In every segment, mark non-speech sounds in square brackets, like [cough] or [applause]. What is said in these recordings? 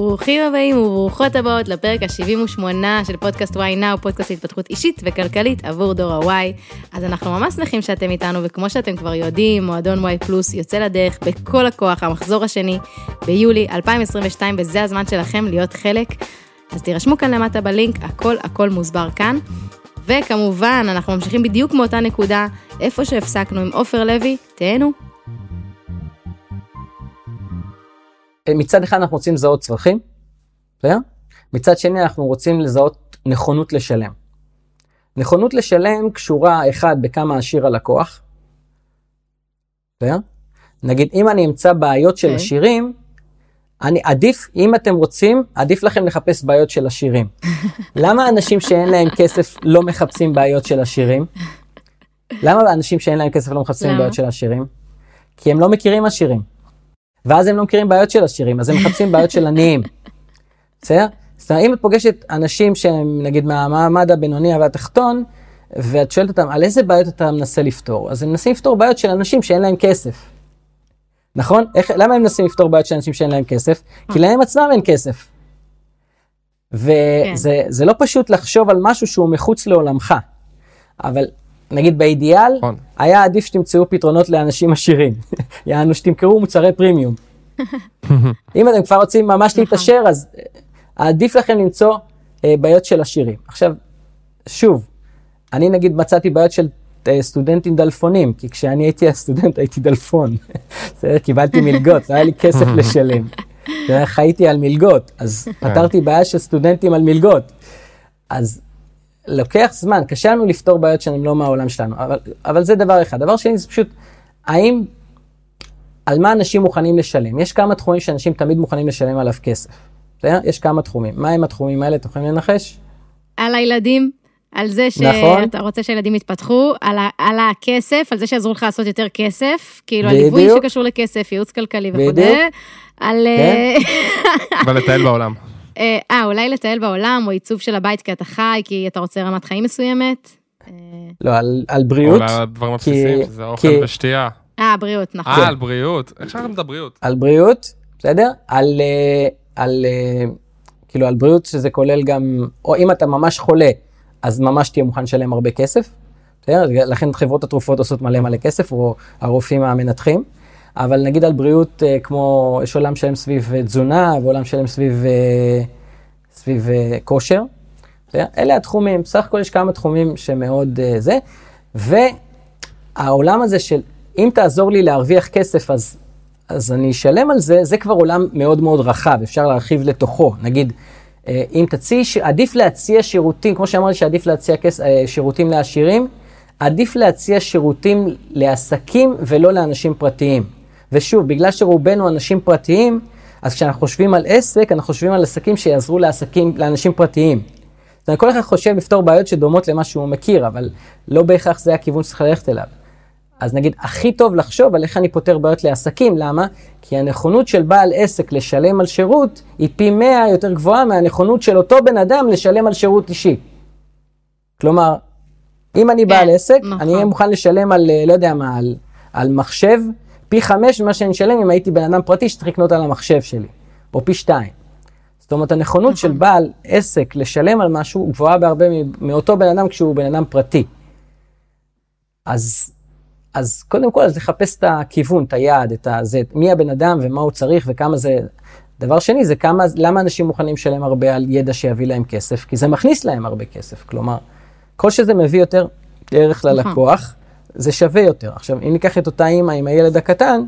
ברוכים הבאים וברוכות הבאות לפרק ה-78 של פודקאסט וואי נאו, פודקאסט להתפתחות אישית וכלכלית עבור דור ה-Y. אז אנחנו ממש שמחים שאתם איתנו, וכמו שאתם כבר יודעים, מועדון וואי פלוס יוצא לדרך בכל הכוח, המחזור השני, ביולי 2022, וזה הזמן שלכם להיות חלק. אז תירשמו כאן למטה בלינק, הכל הכל מוסבר כאן. וכמובן, אנחנו ממשיכים בדיוק מאותה נקודה, איפה שהפסקנו עם עופר לוי, תהנו. מצד אחד אנחנו רוצים לזהות צרכים, בסדר? מצד שני אנחנו רוצים לזהות נכונות לשלם. נכונות לשלם קשורה, אחד, בכמה עשיר הלקוח, בסדר? נגיד, אם אני אמצא בעיות של כן. עשירים, אני עדיף, אם אתם רוצים, עדיף לכם לחפש בעיות של עשירים. [laughs] למה אנשים שאין להם כסף לא מחפשים בעיות של עשירים? למה אנשים שאין להם כסף לא מחפשים? בעיות של עשירים? כי הם לא מכירים עשירים. ואז הם לא מכירים בעיות של עשירים, אז הם מחפשים בעיות של עניים. [laughs] בסדר? זאת אומרת, אם את פוגשת אנשים שהם נגיד מהמעמד הבינוני והתחתון, ואת שואלת אותם על איזה בעיות אתה מנסה לפתור, אז הם מנסים לפתור בעיות של אנשים שאין להם כסף. נכון? איך, למה הם מנסים לפתור בעיות של אנשים שאין להם כסף? כי להם עצמם אין כסף. וזה זה לא פשוט לחשוב על משהו שהוא מחוץ לעולמך, אבל נגיד באידיאל, נכון. היה עדיף שתמצאו פתרונות לאנשים עשירים. [laughs] יענו שתמכרו מוצרי פרימיום. [laughs] אם אתם כבר רוצים ממש נכון. להתעשר, אז אה, עדיף לכם למצוא אה, בעיות של עשירים. עכשיו, שוב, אני נגיד מצאתי בעיות של אה, סטודנטים דלפונים, כי כשאני הייתי הסטודנט הייתי דלפון. [laughs] קיבלתי מלגות, לא היה לי כסף לשלם. חייתי על מלגות, אז פתרתי בעיה של סטודנטים על מלגות. אז לוקח זמן, קשה לנו לפתור בעיות שהן לא מהעולם שלנו, אבל, אבל זה דבר אחד. דבר שני זה פשוט, האם, על מה אנשים מוכנים לשלם? יש כמה תחומים שאנשים תמיד מוכנים לשלם עליו כסף. בסדר? יש כמה תחומים. מה הם התחומים האלה? אתם יכולים לנחש? על הילדים, על זה נכון. שאתה רוצה שהילדים יתפתחו, על, ה, על הכסף, על זה שיעזרו לך לעשות יותר כסף, כאילו הליווי. שקשור לכסף, ייעוץ כלכלי וכו'. בדיוק. על... כן. אה, אבל לטייל בעולם. אה, אה, אולי לטייל בעולם, או עיצוב של הבית כי אתה חי, כי אתה רוצה רמת חיים מסוימת. אה, לא, על, על בריאות, או לדברים כי- הבסיסיים, שזה אוכל כי- ושתייה. אה, בריאות, נכון. אה, על בריאות. איך שאתם את הבריאות? על בריאות, בסדר? על, אה, על, כאילו על בריאות שזה כולל גם, או אם אתה ממש חולה, אז ממש תהיה מוכן לשלם הרבה כסף. בסדר? לכן חברות התרופות עושות מלא מלא כסף, או הרופאים המנתחים. אבל נגיד על בריאות, אה, כמו, יש עולם שלם סביב אה, תזונה, ועולם שלם סביב, אה, סביב כושר. אלה התחומים, בסך הכל יש כמה תחומים שמאוד זה. והעולם הזה של אם תעזור לי להרוויח כסף, אז, אז אני אשלם על זה, זה כבר עולם מאוד מאוד רחב, אפשר להרחיב לתוכו. נגיד, אם תציעי, ש- עדיף להציע שירותים, כמו שאמרתי שעדיף להציע כס, שירותים לעשירים, עדיף להציע שירותים לעסקים ולא לאנשים פרטיים. ושוב, בגלל שרובנו אנשים פרטיים, אז כשאנחנו חושבים על עסק, אנחנו חושבים על עסקים שיעזרו לעסקים, לאנשים פרטיים. זאת אומרת, כל אחד חושב לפתור בעיות שדומות למה שהוא מכיר, אבל לא בהכרח זה הכיוון שצריך ללכת אליו. אז נגיד, הכי טוב לחשוב על איך אני פותר בעיות לעסקים, למה? כי הנכונות של בעל עסק לשלם על שירות היא פי 100 יותר גבוהה מהנכונות של אותו בן אדם לשלם על שירות אישי. כלומר, אם אני בעל עסק, נכון. אני אהיה מוכן לשלם על, אה, לא יודע מה, על, על מחשב, פי חמש ממה שאני אשלם אם הייתי בן אדם פרטי שצריך לקנות על המחשב שלי, או פי שתיים. זאת אומרת, הנכונות של בעל עסק לשלם על משהו גבוהה בהרבה מאותו בן אדם כשהוא בן אדם פרטי. אז, אז קודם כל, אז לחפש את הכיוון, את היעד, את הזה, מי הבן אדם ומה הוא צריך וכמה זה... דבר שני, זה כמה, למה אנשים מוכנים לשלם הרבה על ידע שיביא להם כסף? כי זה מכניס להם הרבה כסף. כלומר, כל שזה מביא יותר ערך ללקוח, זה שווה יותר. עכשיו, אם ניקח את אותה אימא עם הילד הקטן,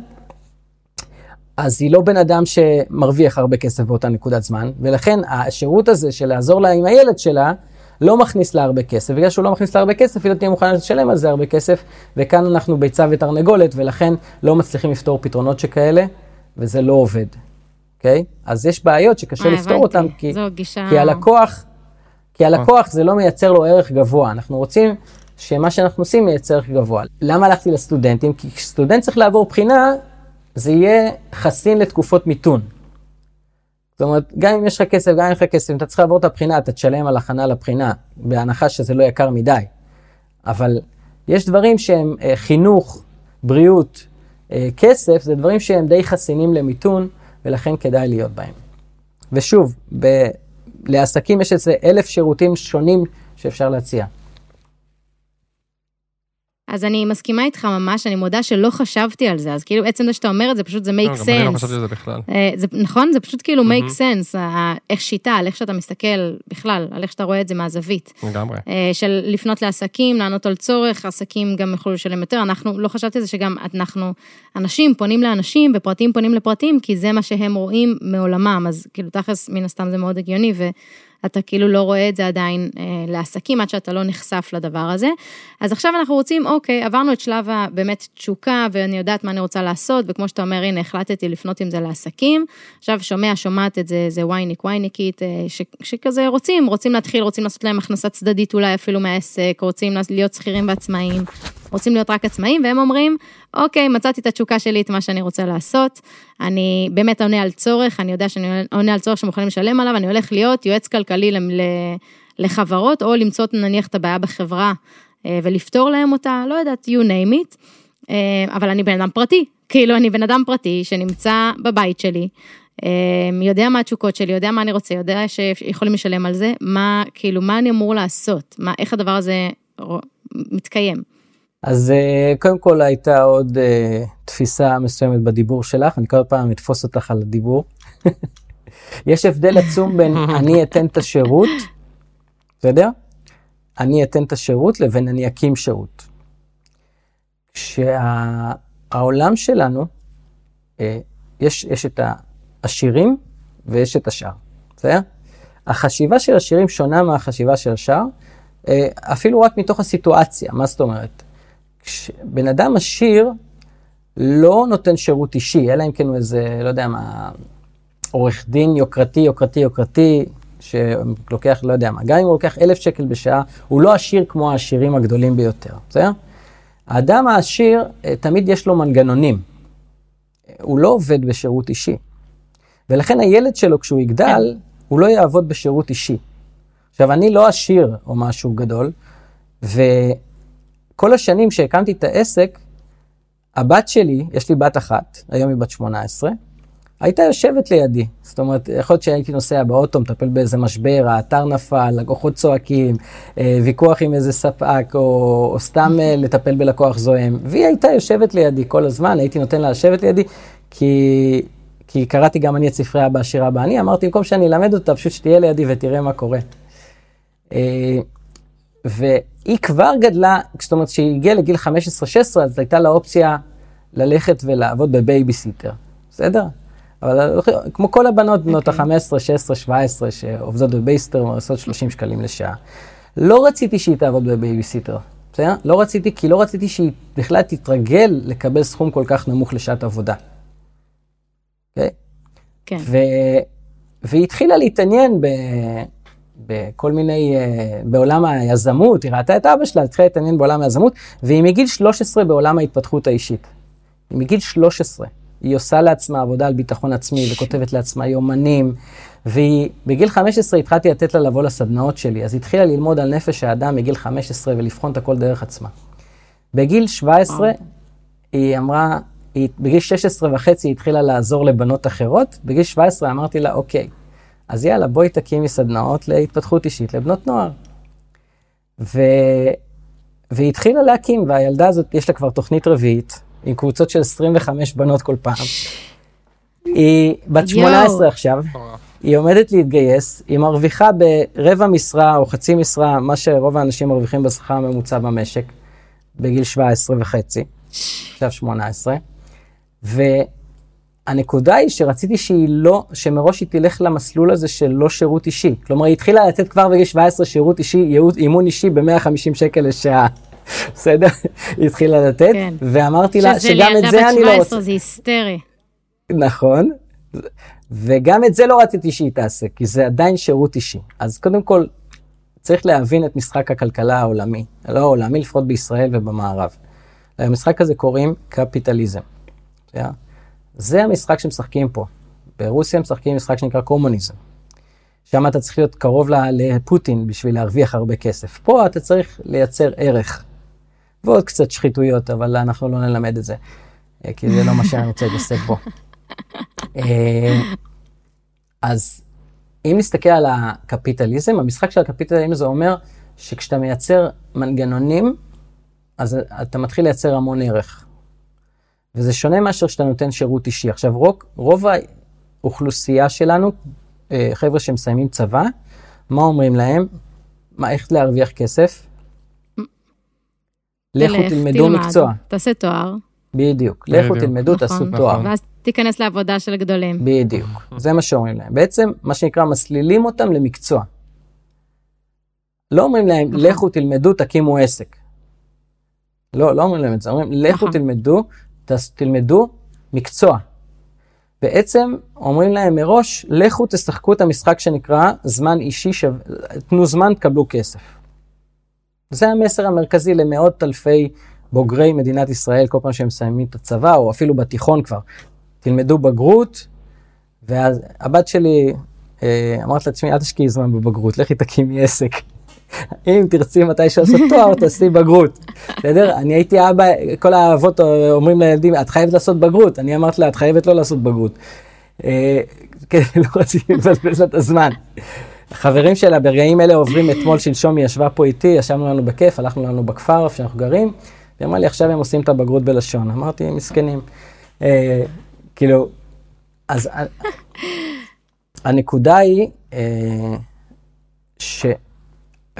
אז היא לא בן אדם שמרוויח הרבה כסף באותה נקודת זמן, ולכן השירות הזה של לעזור לה עם הילד שלה, לא מכניס לה הרבה כסף. בגלל שהוא לא מכניס לה הרבה כסף, היא לא תהיה מוכנה לשלם על זה הרבה כסף, וכאן אנחנו ביצה ותרנגולת, ולכן לא מצליחים לפתור פתרונות שכאלה, וזה לא עובד, אוקיי? אז יש בעיות שקשה אה, לפתור. אותן, כי. כי הלקוח, כי הלקוח זה לא מייצר לו ערך גבוה. אנחנו רוצים שמה שאנחנו עושים מייצר ערך גבוה. למה הלכתי לסטודנטים? כי כשסטודנט צריך לעבור בחינה, זה יהיה חסין לתקופות מיתון. זאת אומרת, גם אם יש לך כסף, גם אם אין לך כסף, אם אתה צריך לעבור את הבחינה, אתה תשלם על הכנה לבחינה, בהנחה שזה לא יקר מדי. אבל יש דברים שהם אה, חינוך, בריאות, אה, כסף, זה דברים שהם די חסינים למיתון, ולכן כדאי להיות בהם. ושוב, ב- לעסקים יש איזה אלף שירותים שונים שאפשר להציע. אז אני מסכימה איתך ממש, אני מודה שלא חשבתי על זה, אז כאילו עצם זה שאתה אומר את זה, פשוט זה make לא, גם אני לא sense. חשבתי על זה בכלל. אה, זה, נכון? זה פשוט כאילו make sense, איך שיטה, על איך שאתה מסתכל בכלל, על איך שאתה רואה את זה מהזווית. לגמרי. אה, של לפנות לעסקים, לענות על צורך, עסקים גם יוכלו לשלם יותר. אנחנו, לא חשבתי על זה שגם אנחנו, אנשים פונים לאנשים ופרטים פונים לפרטים, כי זה מה שהם רואים מעולמם, אז כאילו תכלס, מן הסתם זה מאוד הגיוני, ואתה כאילו לא רואה את זה עדיין אה, לעסקים, עד שאתה לא נחשף לדבר הזה. אז עכשיו אנחנו רוצים, אוקיי, עברנו את שלב הבאמת תשוקה, ואני יודעת מה אני רוצה לעשות, וכמו שאתה אומר, הנה, החלטתי לפנות עם זה לעסקים. עכשיו שומע, שומעת את זה, זה וייניק, וייניקית, אה, ש, שכזה רוצים, רוצים להתחיל, רוצים לעשות להם הכנסה צדדית אולי אפילו מהעסק, רוצים להיות שכירים ועצמאים, רוצים להיות רק עצמאים, והם אומרים, אוקיי, מצאתי את התשוקה שלי, את מה שאני רוצה לעשות, אני באמת עונה על צורך, אני יודע שאני עונה על צורך שמוכנים לשלם עליו, אני הולך להיות יועץ כלכלי לחברות, או למצוא נניח את הבעיה בחברה אה, ולפתור להם אותה, לא יודעת, you name it, אה, אבל אני בן אדם פרטי, כאילו אני בן אדם פרטי שנמצא בבית שלי, אה, יודע מה התשוקות שלי, יודע מה אני רוצה, יודע שיכולים לשלם על זה, מה, כאילו, מה אני אמור לעשות, מה, איך הדבר הזה מתקיים. אז אה, קודם כל הייתה עוד אה, תפיסה מסוימת בדיבור שלך, אני כל פעם אתפוס אותך על הדיבור. [laughs] יש הבדל עצום בין [laughs] אני אתן את השירות, בסדר? אני אתן את השירות לבין אני אקים שירות. כשהעולם שלנו, אה, יש, יש את העשירים ויש את השאר, בסדר? החשיבה של עשירים שונה מהחשיבה של השאר, אפילו רק מתוך הסיטואציה, מה זאת אומרת? כשבן אדם עשיר לא נותן שירות אישי, אלא אם כן הוא איזה, לא יודע מה, עורך דין יוקרתי, יוקרתי, יוקרתי, שלוקח, לא יודע מה, גם אם הוא לוקח אלף שקל בשעה, הוא לא עשיר כמו העשירים הגדולים ביותר, בסדר? האדם העשיר, אה, תמיד יש לו מנגנונים. הוא לא עובד בשירות אישי. ולכן הילד שלו, כשהוא יגדל, הוא לא יעבוד בשירות אישי. עכשיו, אני לא עשיר או משהו גדול, וכל השנים שהקמתי את העסק, הבת שלי, יש לי בת אחת, היום היא בת 18, הייתה יושבת לידי. זאת אומרת, יכול להיות שהייתי נוסע באוטו, מטפל באיזה משבר, האתר נפל, לקוחות צועקים, אה, ויכוח עם איזה ספק, או, או סתם אה, לטפל בלקוח זועם. והיא הייתה יושבת לידי כל הזמן, הייתי נותן לה לשבת לידי, כי, כי קראתי גם אני את ספרי אבא עשיר אבא עני, אמרתי, במקום שאני אלמד אותה, פשוט שתהיה לידי ותראה מה קורה. והיא כבר גדלה, זאת אומרת, כשהיא הגיעה לגיל 15-16, אז הייתה לה אופציה ללכת ולעבוד בבייביסיטר, בסדר? אבל כמו כל הבנות בנות ה-15, 16, 17 שעובדות בבייביסיטר ועושות 30 שקלים לשעה. לא רציתי שהיא תעבוד בבייביסיטר, בסדר? לא רציתי, כי לא רציתי שהיא בכלל תתרגל לקבל סכום כל כך נמוך לשעת עבודה. אוקיי? כן. ו... והיא התחילה להתעניין ב... בכל מיני, uh, בעולם היזמות, היא ראתה את אבא שלה, התחילה להתעניין בעולם היזמות, והיא מגיל 13 בעולם ההתפתחות האישית. היא מגיל 13. היא עושה לעצמה עבודה על ביטחון עצמי וכותבת לעצמה יומנים, והיא, בגיל 15 התחלתי לתת לה לבוא לסדנאות שלי, אז התחילה ללמוד על נפש האדם מגיל 15 ולבחון את הכל דרך עצמה. בגיל 17 היא אמרה, היא, בגיל 16 וחצי היא התחילה לעזור לבנות אחרות, בגיל 17 אמרתי לה, אוקיי, אז יאללה, בואי תקימי סדנאות להתפתחות אישית לבנות נוער. ו... והיא התחילה להקים, והילדה הזאת, יש לה כבר תוכנית רביעית, עם קבוצות של 25 בנות כל פעם. היא בת 18 עכשיו, היא עומדת להתגייס, היא מרוויחה ברבע משרה או חצי משרה, מה שרוב האנשים מרוויחים בשכר הממוצע במשק, בגיל 17 וחצי, עכשיו 18. והנקודה היא שרציתי שהיא לא, שמראש היא תלך למסלול הזה של לא שירות אישי. כלומר, היא התחילה לתת כבר בגיל 17 שירות אישי, אימון אישי ב-150 שקל לשעה. [laughs] בסדר? היא התחילה לתת, כן. ואמרתי לה שגם את זה אני לא רוצה. שזה לילדה בת 17 זה היסטרי. נכון, וגם את זה לא רציתי שהיא תעשה, כי זה עדיין שירות אישי. אז קודם כל, צריך להבין את משחק הכלכלה העולמי, לא העולמי, לפחות בישראל ובמערב. למשחק הזה קוראים קפיטליזם. בסדר? זה המשחק שמשחקים פה. ברוסיה משחקים משחק שנקרא קומוניזם. שם אתה צריך להיות קרוב לפוטין בשביל להרוויח הרבה כסף. פה אתה צריך לייצר ערך. ועוד קצת שחיתויות, אבל אנחנו לא נלמד את זה, כי זה לא מה שאני רוצה להתעסק בו. [laughs] אז אם נסתכל על הקפיטליזם, המשחק של הקפיטליזם זה אומר שכשאתה מייצר מנגנונים, אז אתה מתחיל לייצר המון ערך. וזה שונה מאשר שאתה נותן שירות אישי. עכשיו, רוב, רוב האוכלוסייה שלנו, אה, חבר'ה שמסיימים צבא, מה אומרים להם? מה, איך להרוויח כסף? לכו תלמדו תלמד, מקצוע. תעשה תואר. בדיוק. לכו. תלמדו, נכון. תעשו נכון. תואר. ואז תיכנס לעבודה של גדולים. בדיוק. זה מה שאומרים להם. בעצם, מה שנקרא, מסלילים אותם למקצוע. לא אומרים להם, נכון. לכו תלמדו, תקימו עסק. לא, לא אומרים להם את זה. אומרים, לכו נכון. תלמדו, תלמדו מקצוע. בעצם אומרים להם מראש, לכו תשחקו את המשחק שנקרא זמן אישי, שו... תנו זמן, תקבלו כסף. זה המסר המרכזי למאות אלפי בוגרי מדינת ישראל, כל פעם שהם מסיימים את הצבא, או אפילו בתיכון כבר. תלמדו בגרות, ואז הבת שלי, אה, אמרת לעצמי, אל תשקיעי זמן בבגרות, לכי תקימי עסק. אם תרצי מתישהו לעשות תואר, תעשי בגרות. בסדר? אני הייתי אבא, כל האבות אומרים לילדים, את חייבת לעשות בגרות. אני אמרתי לה, את חייבת לא לעשות בגרות. אה, כן, [laughs] לא רציתי לבזבז את הזמן. החברים שלה ברגעים אלה עוברים אתמול, שלשום היא ישבה פה איתי, ישבנו לנו בכיף, הלכנו לנו בכפר, איפה שאנחנו גרים, והיא אמרה לי, עכשיו הם עושים את הבגרות בלשון. אמרתי, מסכנים. אה, כאילו, אז ה- הנקודה היא, אה, ש...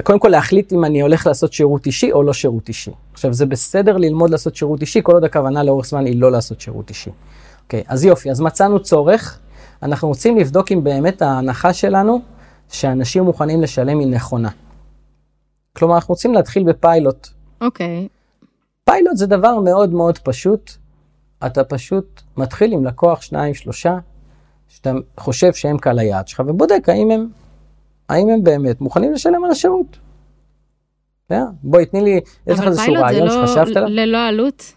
קודם כל להחליט אם אני הולך לעשות שירות אישי או לא שירות אישי. עכשיו, זה בסדר ללמוד לעשות שירות אישי, כל עוד הכוונה לאורך זמן היא לא לעשות שירות אישי. אוקיי, אז יופי, אז מצאנו צורך, אנחנו רוצים לבדוק אם באמת ההנחה שלנו, שאנשים מוכנים לשלם היא נכונה. כלומר, אנחנו רוצים להתחיל בפיילוט. אוקיי. פיילוט זה דבר מאוד מאוד פשוט. אתה פשוט מתחיל עם לקוח שניים, שלושה, שאתה חושב שהם קהל היעד שלך, ובודק האם הם, האם הם באמת מוכנים לשלם על השירות. Yeah, בואי, תני לי, יש לך אבל איזשהו פיילוט זה רעיון לא שחשבת עליו? ללא עלות?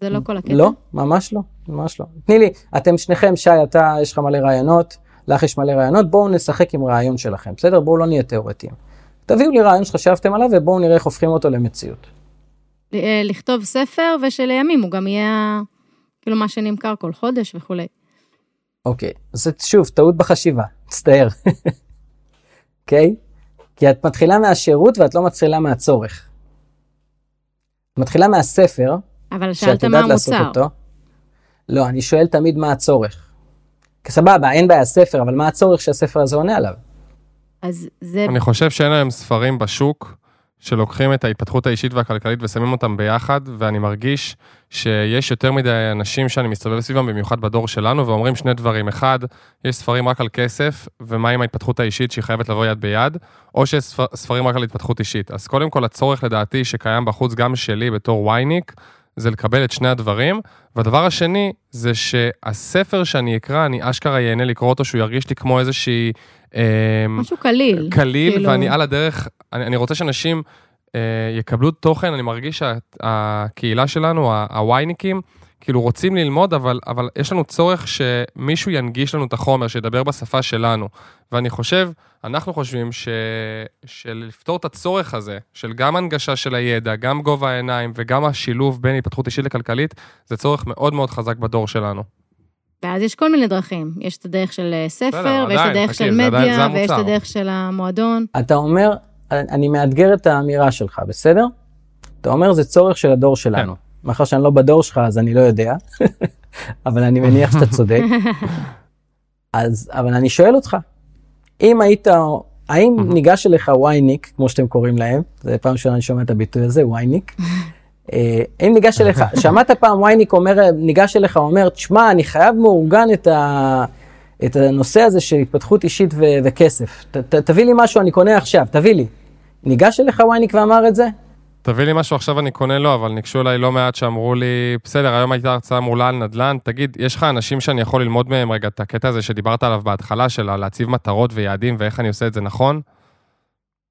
זה לא כל הקטע? לא, ממש לא, ממש לא. תני לי, אתם שניכם, שי, אתה, יש לך מלא רעיונות, לך יש מלא רעיונות, בואו נשחק עם רעיון שלכם, בסדר? בואו לא נהיה תיאורטיים. תביאו לי רעיון שחשבתם עליו ובואו נראה איך הופכים אותו למציאות. אה, לכתוב ספר, ושלימים הוא גם יהיה כאילו מה שנמכר כל חודש וכולי. אוקיי, זה שוב, טעות בחשיבה, מצטער. אוקיי? כי את מתחילה מהשירות ואת לא מתחילה מהצורך. את מתחילה מהספר, אבל שאלת מה המוצר. אותו. לא, אני שואל תמיד מה הצורך. כי סבבה, אין בעיה ספר, אבל מה הצורך שהספר הזה עונה עליו? אז זה, אני חושב שאין היום ספרים בשוק שלוקחים את ההתפתחות האישית והכלכלית ושמים אותם ביחד, ואני מרגיש שיש יותר מדי אנשים שאני מסתובב סביבם, במיוחד בדור שלנו, ואומרים שני דברים. אחד, יש ספרים רק על כסף, ומה עם ההתפתחות האישית שהיא חייבת לבוא יד ביד, או שיש ספר, ספרים רק על התפתחות אישית. אז קודם כל, הצורך לדעתי שקיים בחוץ, גם שלי בתור וייניק, זה לקבל את שני הדברים. והדבר השני, זה שהספר שאני אקרא, אני אשכרה ייהנה לקרוא אותו, שהוא ירגיש לי כמו איזושהי... אה, משהו קליל. קליל, כאילו- ואני על הדרך, אני, אני רוצה שאנשים אה, יקבלו תוכן, אני מרגיש שהקהילה שלנו, הווייניקים, כאילו רוצים ללמוד, אבל, אבל יש לנו צורך שמישהו ינגיש לנו את החומר, שידבר בשפה שלנו. ואני חושב, אנחנו חושבים ש, שלפתור את הצורך הזה, של גם הנגשה של הידע, גם גובה העיניים וגם השילוב בין התפתחות אישית לכלכלית, זה צורך מאוד מאוד חזק בדור שלנו. ואז יש כל מיני דרכים. יש את הדרך של אה, ספר, בסדר, ויש את הדרך של מדיה, ויש את. הדרך של המועדון. אתה אומר, אני מאתגר את האמירה שלך, בסדר? אתה אומר זה צורך של הדור שלנו. מאחר שאני לא בדור שלך אז אני לא יודע, [laughs] אבל אני מניח שאתה צודק. [laughs] אז, אבל אני שואל אותך, אם היית, האם ניגש אליך וייניק, כמו שאתם קוראים להם, זה פעם ראשונה אני שומע את הביטוי הזה, וייניק. [laughs] אה, אם ניגש אליך, שמעת פעם וייניק אומר, ניגש אליך, אומר, תשמע, אני חייב מאורגן את ה... את הנושא הזה של התפתחות אישית ו- וכסף. ת- ת- תביא לי משהו, אני קונה עכשיו, תביא לי. ניגש אליך וייניק ואמר את זה? תביא לי משהו עכשיו אני קונה לו, אבל ניגשו אליי לא מעט שאמרו לי, בסדר, היום הייתה הרצאה מעולה על נדל"ן, תגיד, יש לך אנשים שאני יכול ללמוד מהם רגע את הקטע הזה שדיברת עליו בהתחלה, של להציב מטרות ויעדים ואיך אני עושה את זה נכון?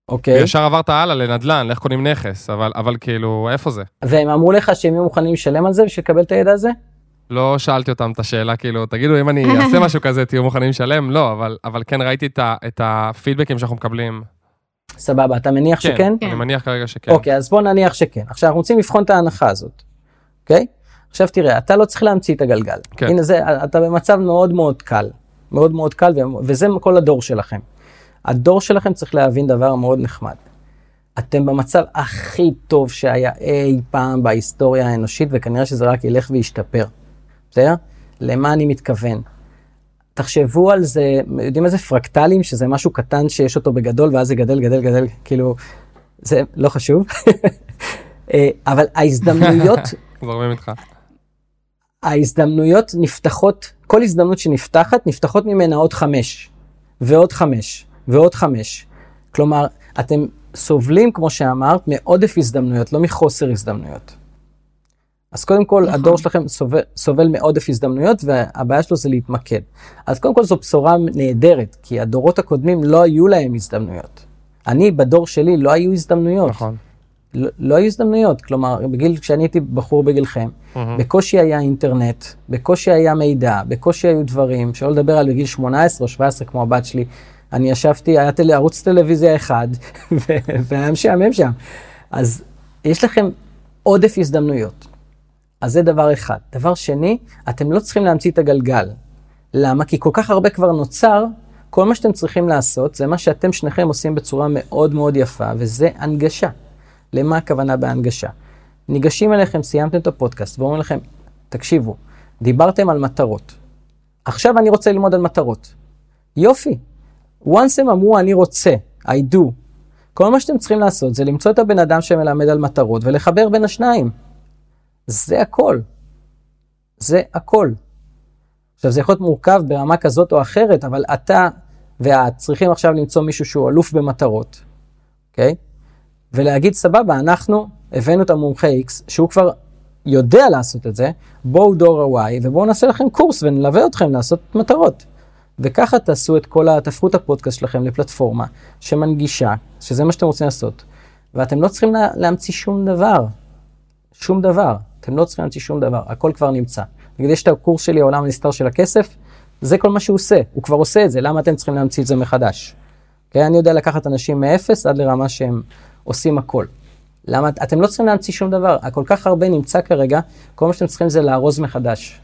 אוקיי. וישר עברת הלאה לנדל"ן, לאיך קונים נכס, אבל, אבל כאילו, איפה זה? והם אמרו לך שהם יהיו מוכנים לשלם על זה בשביל לקבל את הידע הזה? לא שאלתי אותם את השאלה, כאילו, תגידו, אם אני [laughs] אעשה משהו כזה, תהיו מוכנים לשלם? לא, אבל, אבל כן ראיתי את, ה, את הפידבקים שאנחנו מקבלים. סבבה, אתה מניח שכן? כן. אני מניח כרגע שכן. אוקיי, אז בוא נניח שכן. עכשיו, אנחנו רוצים לבחון את ההנחה הזאת, אוקיי? עכשיו תראה, אתה לא צריך להמציא את הגלגל. כן. הנה זה, אתה במצב מאוד מאוד קל. מאוד מאוד קל, וזה כל הדור שלכם. הדור שלכם צריך להבין דבר מאוד נחמד. אתם במצב הכי טוב שהיה אי פעם בהיסטוריה האנושית, וכנראה שזה רק ילך וישתפר. בסדר? למה אני מתכוון? תחשבו על זה, יודעים איזה פרקטלים, שזה משהו קטן שיש אותו בגדול, ואז זה גדל, גדל, גדל, כאילו, זה לא חשוב. [laughs] אה, אבל ההזדמנויות... [laughs] זורמים איתך. ההזדמנויות נפתחות, כל הזדמנות שנפתחת, נפתחות ממנה עוד חמש, ועוד חמש, ועוד חמש. כלומר, אתם סובלים, כמו שאמרת, מעודף הזדמנויות, לא מחוסר הזדמנויות. אז קודם כל, נכון. הדור שלכם סובל, סובל מעודף הזדמנויות, והבעיה שלו זה להתמקד. אז קודם כל זו בשורה נהדרת, כי הדורות הקודמים לא היו להם הזדמנויות. אני, בדור שלי, לא היו הזדמנויות. נכון. לא, לא היו הזדמנויות, כלומר, בגיל, כשאני הייתי בחור בגילכם, mm-hmm. בקושי היה אינטרנט, בקושי היה מידע, בקושי היו דברים, שלא לדבר על בגיל 18 או 17 כמו הבת שלי, אני ישבתי, היה טל, ערוץ טלוויזיה אחד, [laughs] והיה משעמם שם. אז יש לכם עודף הזדמנויות. אז זה דבר אחד. דבר שני, אתם לא צריכים להמציא את הגלגל. למה? כי כל כך הרבה כבר נוצר, כל מה שאתם צריכים לעשות זה מה שאתם שניכם עושים בצורה מאוד מאוד יפה, וזה הנגשה. למה הכוונה בהנגשה? ניגשים אליכם, סיימתם את הפודקאסט, ואומרים לכם, תקשיבו, דיברתם על מטרות. עכשיו אני רוצה ללמוד על מטרות. יופי. once הם אמרו אני רוצה, I do. כל מה שאתם צריכים לעשות זה למצוא את הבן אדם שמלמד על מטרות ולחבר בין השניים. זה הכל. זה הכל. עכשיו, זה יכול להיות מורכב ברמה כזאת או אחרת, אבל אתה ואת צריכים עכשיו למצוא מישהו שהוא אלוף במטרות, אוקיי? Okay? ולהגיד, סבבה, אנחנו הבאנו את המומחה X, שהוא כבר יודע לעשות את זה, בואו דור ה-Y, ובואו נעשה לכם קורס ונלווה אתכם לעשות מטרות. וככה תעשו את כל, תהפכו את הפודקאסט שלכם לפלטפורמה שמנגישה, שזה מה שאתם רוצים לעשות. ואתם לא צריכים לה, להמציא שום דבר. שום דבר. אתם לא צריכים להמציא שום דבר, הכל כבר נמצא. נגיד, יש את הקורס שלי, העולם הנסתר של הכסף, זה כל מה שהוא עושה, הוא כבר עושה את זה, למה אתם צריכים להמציא את זה מחדש? אוקיי? אני יודע לקחת אנשים מאפס עד לרמה שהם עושים הכל. למה? אתם לא צריכים להמציא שום דבר, הכל כך הרבה נמצא כרגע, כל מה שאתם צריכים זה לארוז מחדש.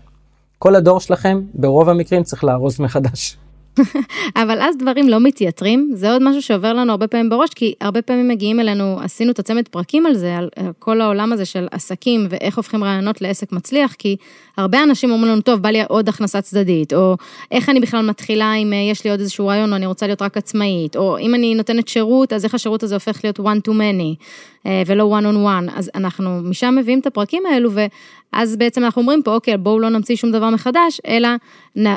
כל הדור שלכם, ברוב המקרים, צריך לארוז מחדש. [laughs] אבל אז דברים לא מתייתרים, זה עוד משהו שעובר לנו הרבה פעמים בראש, כי הרבה פעמים מגיעים אלינו, עשינו את הצמד פרקים על זה, על כל העולם הזה של עסקים ואיך הופכים רעיונות לעסק מצליח, כי הרבה אנשים אומרים לנו, טוב, בא לי עוד הכנסה צדדית, או איך אני בכלל מתחילה אם אה, יש לי עוד איזשהו רעיון, או אני רוצה להיות רק עצמאית, או אם אני נותנת שירות, אז איך השירות הזה הופך להיות one to many, אה, ולא one on one, אז אנחנו משם מביאים את הפרקים האלו, ואז בעצם אנחנו אומרים פה, אוקיי, בואו לא נמציא שום דבר מחדש, אלא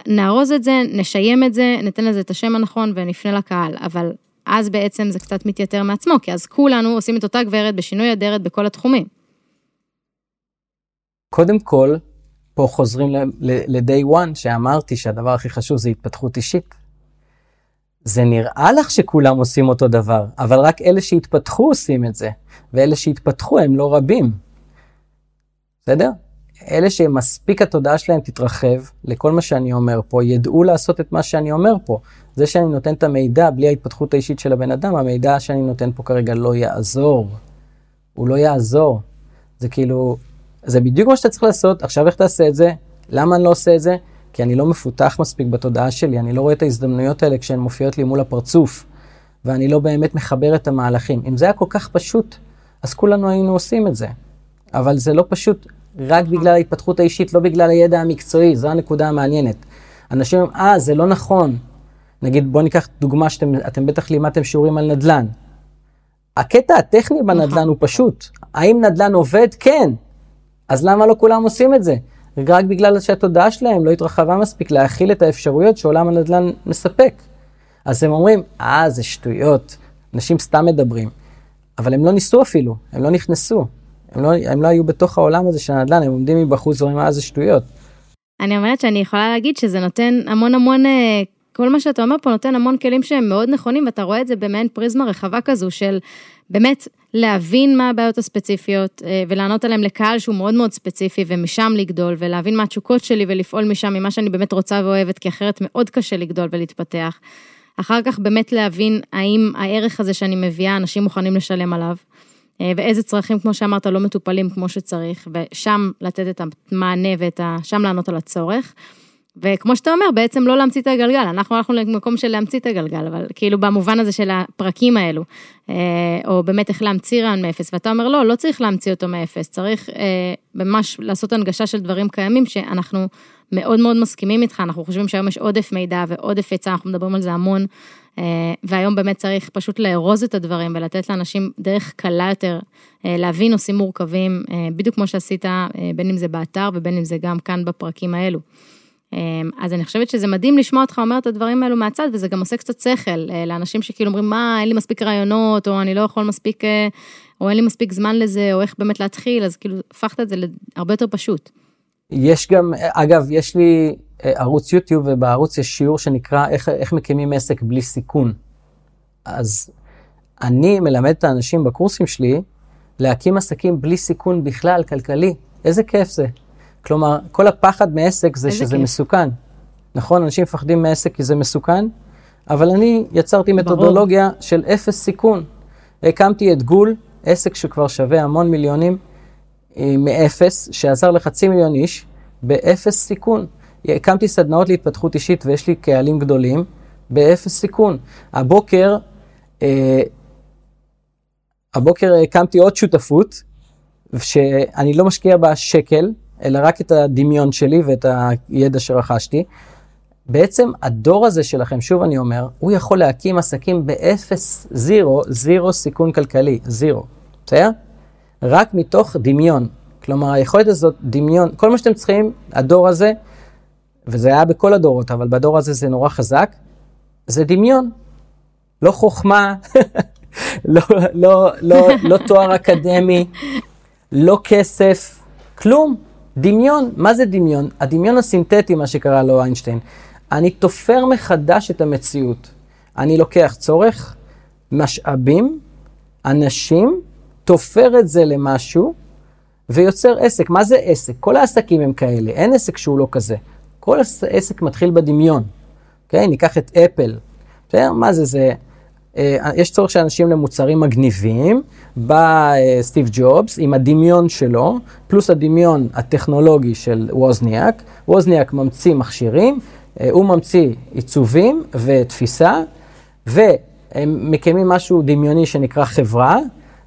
נארוז את זה, נשיים את זה, ניתן לזה את השם הנכון ונפנה לקהל, אבל אז בעצם זה קצת מתייתר מעצמו, כי אז כולנו עושים את אותה גברת בשינוי אדרת בכל התחומים. קודם כל, פה חוזרים ל-day one, שאמרתי שהדבר הכי חשוב זה התפתחות אישית. זה נראה לך שכולם עושים אותו דבר, אבל רק אלה שהתפתחו עושים את זה, ואלה שהתפתחו הם לא רבים. בסדר? אלה שמספיק התודעה שלהם תתרחב לכל מה שאני אומר פה, ידעו לעשות את מה שאני אומר פה. זה שאני נותן את המידע בלי ההתפתחות האישית של הבן אדם, המידע שאני נותן פה כרגע לא יעזור. הוא לא יעזור. זה כאילו, זה בדיוק מה שאתה צריך לעשות, עכשיו איך תעשה את זה? למה אני לא עושה את זה? כי אני לא מפותח מספיק בתודעה שלי, אני לא רואה את ההזדמנויות האלה כשהן מופיעות לי מול הפרצוף, ואני לא באמת מחבר את המהלכים. אם זה היה כל כך פשוט, אז כולנו היינו עושים את זה. אבל זה לא פשוט רק בגלל ההתפתחות האישית, לא בגלל הידע המקצועי, זו הנקודה המעניינת. אנשים אומרים, אה, זה לא נכון. נגיד, בואו ניקח דוגמה שאתם בטח לימדתם שיעורים על נדל"ן. הקטע הטכני בנדל"ן הוא פשוט. האם נדל"ן עובד? כן. אז למה לא כולם עושים את זה? רק בגלל שהתודעה שלהם לא התרחבה מספיק להכיל את האפשרויות שעולם הנדל"ן מספק. אז הם אומרים, אה, זה שטויות, אנשים סתם מדברים. אבל הם לא ניסו אפילו, הם לא נכנסו. הם לא, הם לא היו בתוך העולם הזה של הנדל"ן, הם עומדים מבחוץ ואומרים, אה, זה שטויות. אני אומרת שאני יכולה להגיד שזה נותן המון המון, אה, כל מה שאתה אומר פה נותן המון כלים שהם מאוד נכונים, ואתה רואה את זה במעין פריזמה רחבה כזו של באמת להבין מה הבעיות הספציפיות אה, ולענות עליהן לקהל שהוא מאוד מאוד ספציפי ומשם לגדול ולהבין מה התשוקות שלי ולפעול משם ממה שאני באמת רוצה ואוהבת, כי אחרת מאוד קשה לגדול ולהתפתח. אחר כך באמת להבין האם הערך הזה שאני מביאה, אנשים מוכנים לשלם עליו. אה, ואיזה צרכים, כמו שאמרת, לא מטופלים כמו שצריך, ושם לתת את המענה ואת ה... שם לענות על הצורך. וכמו שאתה אומר, בעצם לא להמציא את הגלגל, אנחנו הלכנו למקום של להמציא את הגלגל, אבל כאילו במובן הזה של הפרקים האלו, אה, או באמת איך להמציא רעיון מאפס, ואתה אומר, לא, לא צריך להמציא אותו מאפס, צריך אה, ממש לעשות הנגשה של דברים קיימים, שאנחנו מאוד מאוד מסכימים איתך, אנחנו חושבים שהיום יש עודף מידע ועודף היצע, אנחנו מדברים על זה המון, והיום באמת צריך פשוט לארוז את הדברים ולתת לאנשים דרך קלה יותר להבין נושאים מורכבים, בדיוק כמו שעשית, בין אם זה באתר ובין אם זה גם כאן בפרקים האלו. אז אני חושבת שזה מדהים לשמוע אותך אומר את הדברים האלו מהצד, וזה גם עושה קצת שכל אה, לאנשים שכאילו אומרים, מה, אין לי מספיק רעיונות, או אני לא יכול מספיק, אה, או אין לי מספיק זמן לזה, או איך באמת להתחיל, אז כאילו הפכת את זה להרבה יותר פשוט. יש גם, אגב, יש לי אה, ערוץ יוטיוב, ובערוץ יש שיעור שנקרא איך, איך מקימים עסק בלי סיכון. אז אני מלמד את האנשים בקורסים שלי להקים עסקים בלי סיכון בכלל, כלכלי. איזה כיף זה. כלומר, כל הפחד מעסק זה שזה כיף. מסוכן. נכון, אנשים מפחדים מעסק כי זה מסוכן, אבל אני יצרתי מתודולוגיה ברור. של אפס סיכון. הקמתי את גול, עסק שכבר שווה המון מיליונים, אה, מאפס, שעזר לחצי מיליון איש, באפס סיכון. הקמתי סדנאות להתפתחות אישית ויש לי קהלים גדולים, באפס סיכון. הבוקר, אה, הבוקר הקמתי עוד שותפות, שאני לא משקיע בה שקל, אלא רק את הדמיון שלי ואת הידע שרכשתי. בעצם הדור הזה שלכם, שוב אני אומר, הוא יכול להקים עסקים באפס, זירו, זירו סיכון כלכלי, זירו, בסדר? רק מתוך דמיון. כלומר, היכולת הזאת, דמיון, כל מה שאתם צריכים, הדור הזה, וזה היה בכל הדורות, אבל בדור הזה זה נורא חזק, זה דמיון. לא חוכמה, [laughs] לא, לא, לא, לא תואר אקדמי, לא כסף, כלום. דמיון, מה זה דמיון? הדמיון הסינתטי, מה שקרא לו איינשטיין. אני תופר מחדש את המציאות. אני לוקח צורך, משאבים, אנשים, תופר את זה למשהו, ויוצר עסק. מה זה עסק? כל העסקים הם כאלה, אין עסק שהוא לא כזה. כל עסק מתחיל בדמיון. אוקיי? ניקח את אפל. בסדר? מה זה? זה... אה, יש צורך של אנשים למוצרים מגניבים, בא אה, סטיב ג'ובס עם הדמיון שלו, פלוס הדמיון הטכנולוגי של ווזניאק. ווזניאק ממציא מכשירים, אה, הוא ממציא עיצובים ותפיסה, והם מקימים משהו דמיוני שנקרא חברה,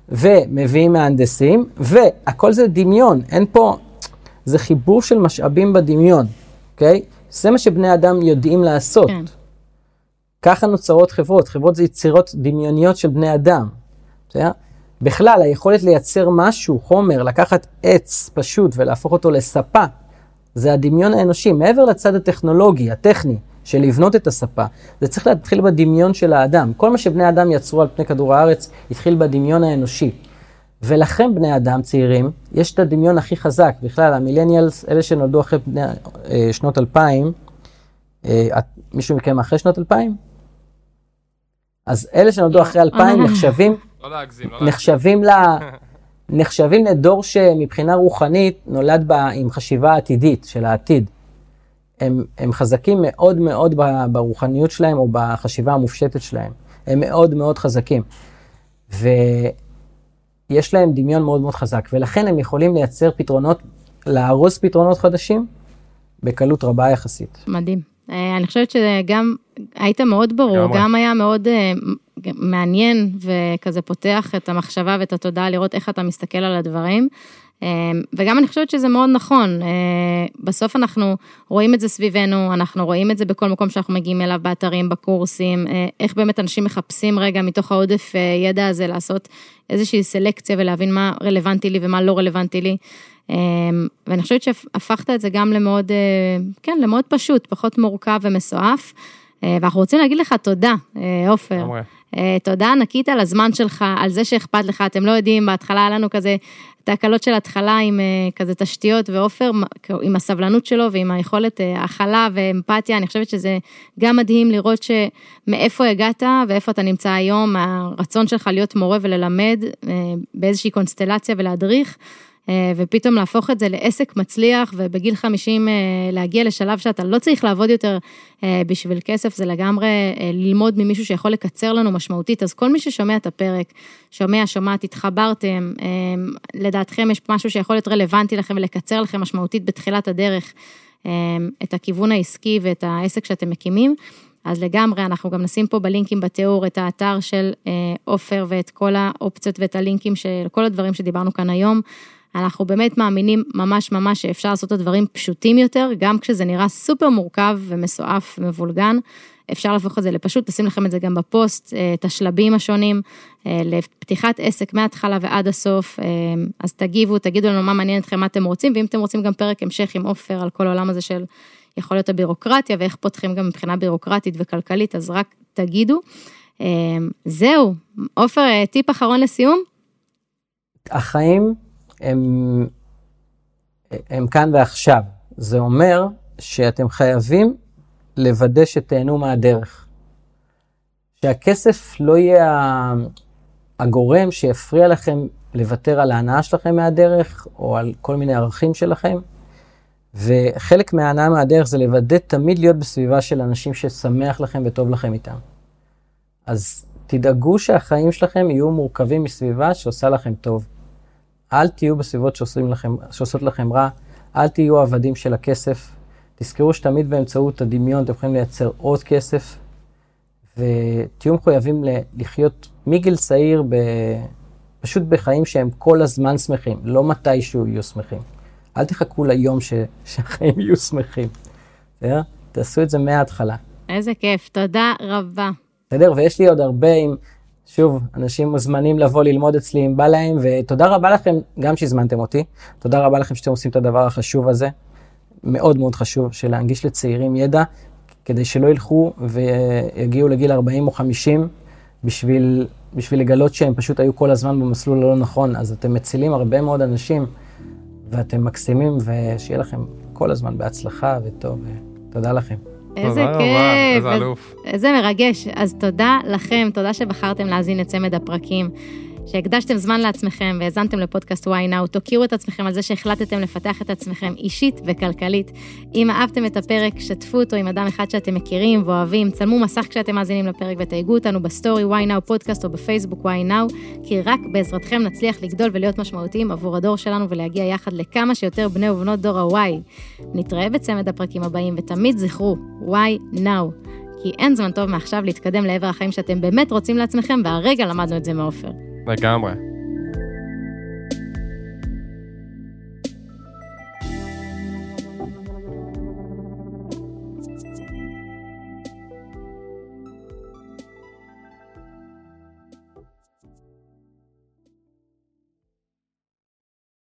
ומביאים מהנדסים, והכל זה דמיון, אין פה, זה חיבור של משאבים בדמיון, אוקיי? זה מה שבני אדם יודעים לעשות. כן. ככה נוצרות חברות, חברות זה יצירות דמיוניות של בני אדם. בסדר? בכלל, היכולת לייצר משהו, חומר, לקחת עץ פשוט ולהפוך אותו לספה, זה הדמיון האנושי. מעבר לצד הטכנולוגי, הטכני, של לבנות את הספה, זה צריך להתחיל בדמיון של האדם. כל מה שבני אדם יצרו על פני כדור הארץ, התחיל בדמיון האנושי. ולכם, בני אדם צעירים, יש את הדמיון הכי חזק. בכלל, המילניאלס, אלה שנולדו אחרי בני, אה, שנות 2000, אה, מישהו מכם אחרי שנות 2000? אז אלה שנולדו אחרי 2000 אה. נחשבים, [laughs] לא להגזים, לא נחשבים ל... נחשבים לדור שמבחינה רוחנית נולד בה עם חשיבה עתידית של העתיד. הם, הם חזקים מאוד מאוד ברוחניות שלהם או בחשיבה המופשטת שלהם. הם מאוד מאוד חזקים. ויש להם דמיון מאוד מאוד חזק, ולכן הם יכולים לייצר פתרונות, לארוז פתרונות חדשים בקלות רבה יחסית. מדהים. אה, אני חושבת שגם היית מאוד ברור, גם, גם היה מאוד אה, מעניין וכזה פותח את המחשבה ואת התודעה לראות איך אתה מסתכל על הדברים. אה, וגם אני חושבת שזה מאוד נכון, בסוף אנחנו רואים את זה סביבנו, אנחנו רואים את זה בכל מקום שאנחנו מגיעים אליו, באתרים, בקורסים, איך באמת אנשים מחפשים רגע מתוך העודף ידע הזה לעשות איזושהי סלקציה ולהבין מה רלוונטי לי ומה לא רלוונטי לי. אמ, ואני חושבת שהפכת את זה גם למאוד, אה, כן, למאוד פשוט, פחות מורכב ומסועף. אה, ואנחנו רוצים להגיד לך תודה, אה, עופר. תודה ענקית על הזמן שלך, על זה שאכפת לך. אתם לא יודעים, בהתחלה היה לנו כזה תקלות של התחלה עם כזה תשתיות, ועופר, עם הסבלנות שלו ועם היכולת הכלה ואמפתיה, אני חושבת שזה גם מדהים לראות שמאיפה הגעת ואיפה אתה נמצא היום, הרצון שלך להיות מורה וללמד באיזושהי קונסטלציה ולהדריך. אה, ופתאום להפוך את זה לעסק מצליח, ובגיל 50 אה, להגיע לשלב שאתה לא צריך לעבוד יותר אה, בשביל כסף, זה לגמרי ללמוד ממישהו שיכול לקצר לנו משמעותית. אז כל מי ששומע את הפרק, שומע, שומעת, התחברתם, לדעתכם יש משהו שיכול להיות רלוונטי לכם ולקצר לכם משמעותית בתחילת הדרך. את הכיוון העסקי ואת העסק שאתם מקימים. אז לגמרי, אנחנו גם נשים פה בלינקים בתיאור את האתר של עופר ואת כל האופציות ואת הלינקים של כל הדברים שדיברנו כאן היום. אנחנו באמת מאמינים ממש ממש שאפשר לעשות את הדברים פשוטים יותר, גם כשזה נראה סופר מורכב ומסועף ומבולגן. אפשר להפוך את זה לפשוט, נשים לכם את זה גם בפוסט, אה, את השלבים השונים, אה, לפתיחת עסק מההתחלה ועד הסוף, אה, אז תגיבו, תגידו לנו מה מעניין אתכם, מה אתם רוצים, ואם אתם רוצים גם פרק המשך עם עופר על כל העולם הזה של יכול להיות הבירוקרטיה ואיך פותחים גם מבחינה בירוקרטית וכלכלית, אז רק תגידו. זהו, עופר, טיפ אחרון לסיום? החיים הם, הם כאן ועכשיו. זה אומר שאתם חייבים לוודא שתהנו מהדרך. שהכסף לא יהיה הגורם שיפריע לכם לוותר על ההנאה שלכם מהדרך, או על כל מיני ערכים שלכם. וחלק מההנאה מהדרך זה לוודא תמיד להיות בסביבה של אנשים ששמח לכם וטוב לכם איתם. אז תדאגו שהחיים שלכם יהיו מורכבים מסביבה שעושה לכם טוב. אל תהיו בסביבות לכם, שעושות לכם רע, אל תהיו עבדים של הכסף. תזכרו שתמיד באמצעות הדמיון אתם יכולים לייצר עוד כסף, ותהיו מחויבים לחיות מגיל צעיר ב... פשוט בחיים שהם כל הזמן שמחים, לא מתישהו יהיו שמחים. אל תחכו ליום ש... שהחיים יהיו שמחים. בסדר? תעשו את זה מההתחלה. איזה כיף, תודה רבה. בסדר? ויש לי עוד הרבה עם... שוב, אנשים מוזמנים לבוא ללמוד אצלי אם בא להם, ותודה רבה לכם גם שהזמנתם אותי. תודה רבה לכם שאתם עושים את הדבר החשוב הזה. מאוד מאוד חשוב של להנגיש לצעירים ידע, כדי שלא ילכו ויגיעו לגיל 40 או 50 בשביל, בשביל לגלות שהם פשוט היו כל הזמן במסלול הלא נכון. אז אתם מצילים הרבה מאוד אנשים, ואתם מקסימים, ושיהיה לכם כל הזמן בהצלחה וטוב, ותודה לכם. איזה כיף, איזה אלוף. איזה מרגש. אז תודה לכם, תודה שבחרתם להאזין לצמד הפרקים. שהקדשתם זמן לעצמכם והאזנתם לפודקאסט וואי נאו, תוקירו את עצמכם על זה שהחלטתם לפתח את עצמכם אישית וכלכלית. אם אהבתם את הפרק, שתפו אותו עם אדם אחד שאתם מכירים ואוהבים, צלמו מסך כשאתם מאזינים לפרק ותייגו אותנו בסטורי וואי נאו פודקאסט או בפייסבוק וואי נאו, כי רק בעזרתכם נצליח לגדול ולהיות משמעותיים עבור הדור שלנו ולהגיע יחד לכמה שיותר בני ובנות דור הוואי. נתראה בצמד הפרקים הבאים ותמיד זכרו, וואי נאו. כי אין זמן טוב מעכשיו להתקדם לעבר החיים שאתם באמת רוצים לעצמכם, והרגע למדנו את זה מעופר. לגמרי.